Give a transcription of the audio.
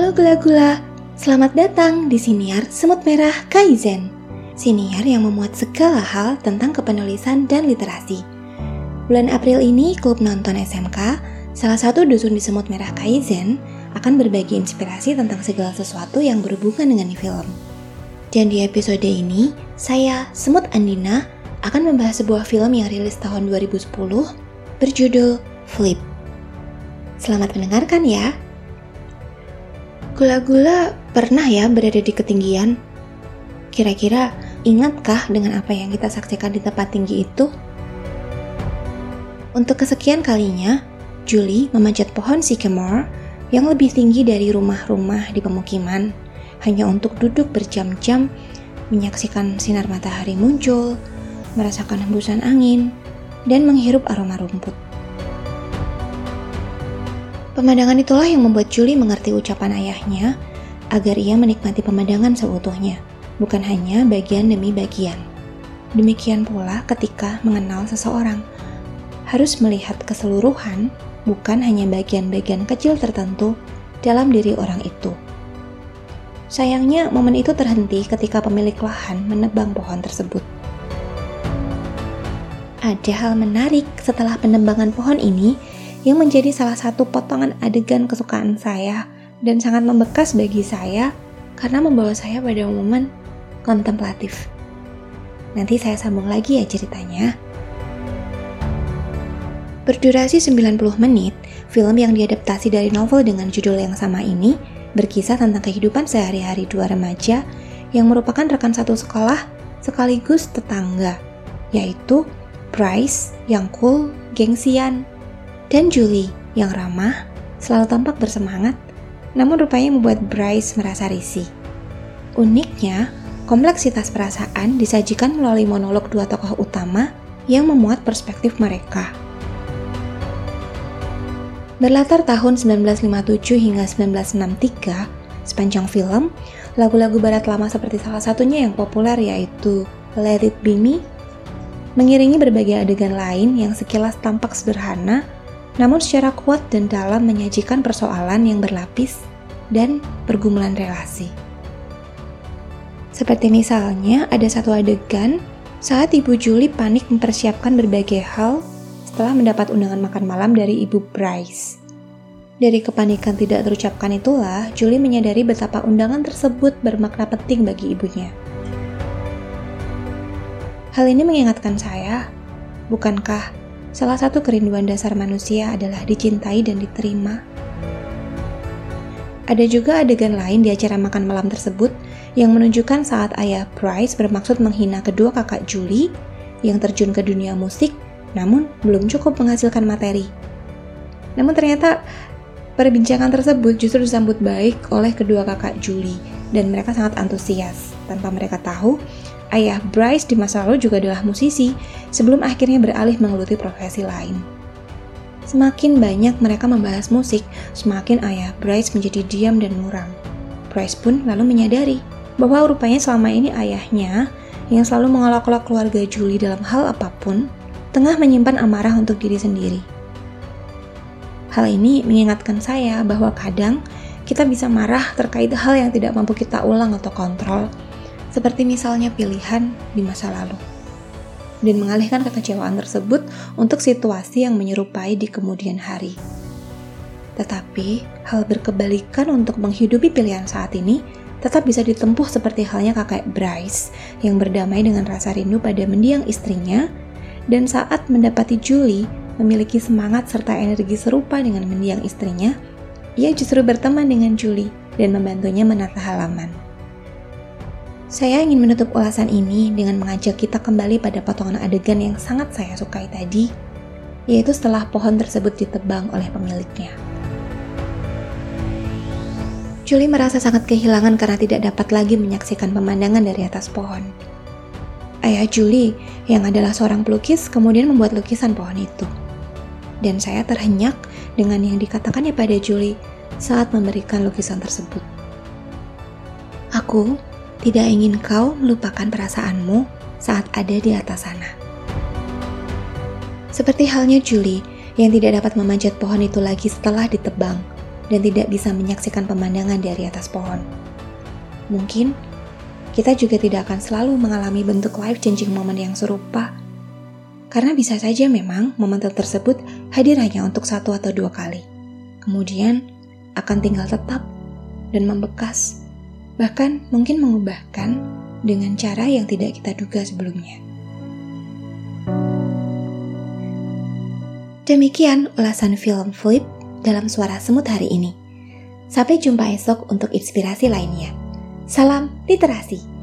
Halo gula-gula, selamat datang di Siniar Semut Merah Kaizen. Siniar yang memuat segala hal tentang kepenulisan dan literasi. Bulan April ini, klub nonton SMK, salah satu dusun di Semut Merah Kaizen, akan berbagi inspirasi tentang segala sesuatu yang berhubungan dengan film. Dan di episode ini, saya, Semut Andina, akan membahas sebuah film yang rilis tahun 2010 berjudul Flip. Selamat mendengarkan ya! Gula-gula pernah ya berada di ketinggian? Kira-kira ingatkah dengan apa yang kita saksikan di tempat tinggi itu? Untuk kesekian kalinya, Julie memanjat pohon sycamore yang lebih tinggi dari rumah-rumah di pemukiman hanya untuk duduk berjam-jam menyaksikan sinar matahari muncul, merasakan hembusan angin, dan menghirup aroma rumput. Pemandangan itulah yang membuat Julie mengerti ucapan ayahnya agar ia menikmati pemandangan seutuhnya, bukan hanya bagian demi bagian. Demikian pula ketika mengenal seseorang, harus melihat keseluruhan, bukan hanya bagian-bagian kecil tertentu dalam diri orang itu. Sayangnya, momen itu terhenti ketika pemilik lahan menebang pohon tersebut. Ada hal menarik setelah penebangan pohon ini yang menjadi salah satu potongan adegan kesukaan saya dan sangat membekas bagi saya karena membawa saya pada momen kontemplatif. Nanti saya sambung lagi ya ceritanya. Berdurasi 90 menit, film yang diadaptasi dari novel dengan judul yang sama ini berkisah tentang kehidupan sehari-hari dua remaja yang merupakan rekan satu sekolah sekaligus tetangga, yaitu Bryce yang cool, gengsian, dan Julie yang ramah, selalu tampak bersemangat, namun rupanya membuat Bryce merasa risih. Uniknya, kompleksitas perasaan disajikan melalui monolog dua tokoh utama yang memuat perspektif mereka. Berlatar tahun 1957 hingga 1963, sepanjang film, lagu-lagu barat lama seperti salah satunya yang populer yaitu Let It Be Me, mengiringi berbagai adegan lain yang sekilas tampak sederhana namun secara kuat dan dalam menyajikan persoalan yang berlapis dan pergumulan relasi. Seperti misalnya ada satu adegan saat Ibu Julie panik mempersiapkan berbagai hal setelah mendapat undangan makan malam dari Ibu Bryce. Dari kepanikan tidak terucapkan itulah, Julie menyadari betapa undangan tersebut bermakna penting bagi ibunya. Hal ini mengingatkan saya, bukankah Salah satu kerinduan dasar manusia adalah dicintai dan diterima. Ada juga adegan lain di acara makan malam tersebut yang menunjukkan saat ayah Bryce bermaksud menghina kedua kakak Julie yang terjun ke dunia musik namun belum cukup menghasilkan materi. Namun ternyata perbincangan tersebut justru disambut baik oleh kedua kakak Julie dan mereka sangat antusias tanpa mereka tahu Ayah Bryce di masa lalu juga adalah musisi, sebelum akhirnya beralih menggeluti profesi lain. Semakin banyak mereka membahas musik, semakin ayah Bryce menjadi diam dan muram. Bryce pun lalu menyadari bahwa rupanya selama ini ayahnya yang selalu mengolok-olok keluarga Julie dalam hal apa pun, tengah menyimpan amarah untuk diri sendiri. Hal ini mengingatkan saya bahwa kadang kita bisa marah terkait hal yang tidak mampu kita ulang atau kontrol, seperti misalnya pilihan di masa lalu, dan mengalihkan kekecewaan tersebut untuk situasi yang menyerupai di kemudian hari. Tetapi, hal berkebalikan untuk menghidupi pilihan saat ini tetap bisa ditempuh seperti halnya kakak Bryce yang berdamai dengan rasa rindu pada mendiang istrinya dan saat mendapati Julie memiliki semangat serta energi serupa dengan mendiang istrinya, ia justru berteman dengan Julie dan membantunya menata halaman. Saya ingin menutup ulasan ini dengan mengajak kita kembali pada potongan adegan yang sangat saya sukai tadi, yaitu setelah pohon tersebut ditebang oleh pemiliknya. Julie merasa sangat kehilangan karena tidak dapat lagi menyaksikan pemandangan dari atas pohon. Ayah Julie, yang adalah seorang pelukis, kemudian membuat lukisan pohon itu. Dan saya terhenyak dengan yang dikatakannya pada Julie saat memberikan lukisan tersebut. Aku tidak ingin kau melupakan perasaanmu saat ada di atas sana. Seperti halnya Julie yang tidak dapat memanjat pohon itu lagi setelah ditebang. dan tidak bisa menyaksikan pemandangan dari atas pohon. Mungkin kita juga tidak akan selalu mengalami bentuk life-changing moment yang serupa. Karena bisa saja memang momen tersebut hadir hanya untuk satu atau dua kali. Kemudian akan tinggal tetap dan membekas, bahkan mungkin mengubahkan dengan cara yang tidak kita duga sebelumnya. Demikian ulasan film Flip dalam suara semut hari ini. Sampai jumpa esok untuk inspirasi lainnya. Salam literasi.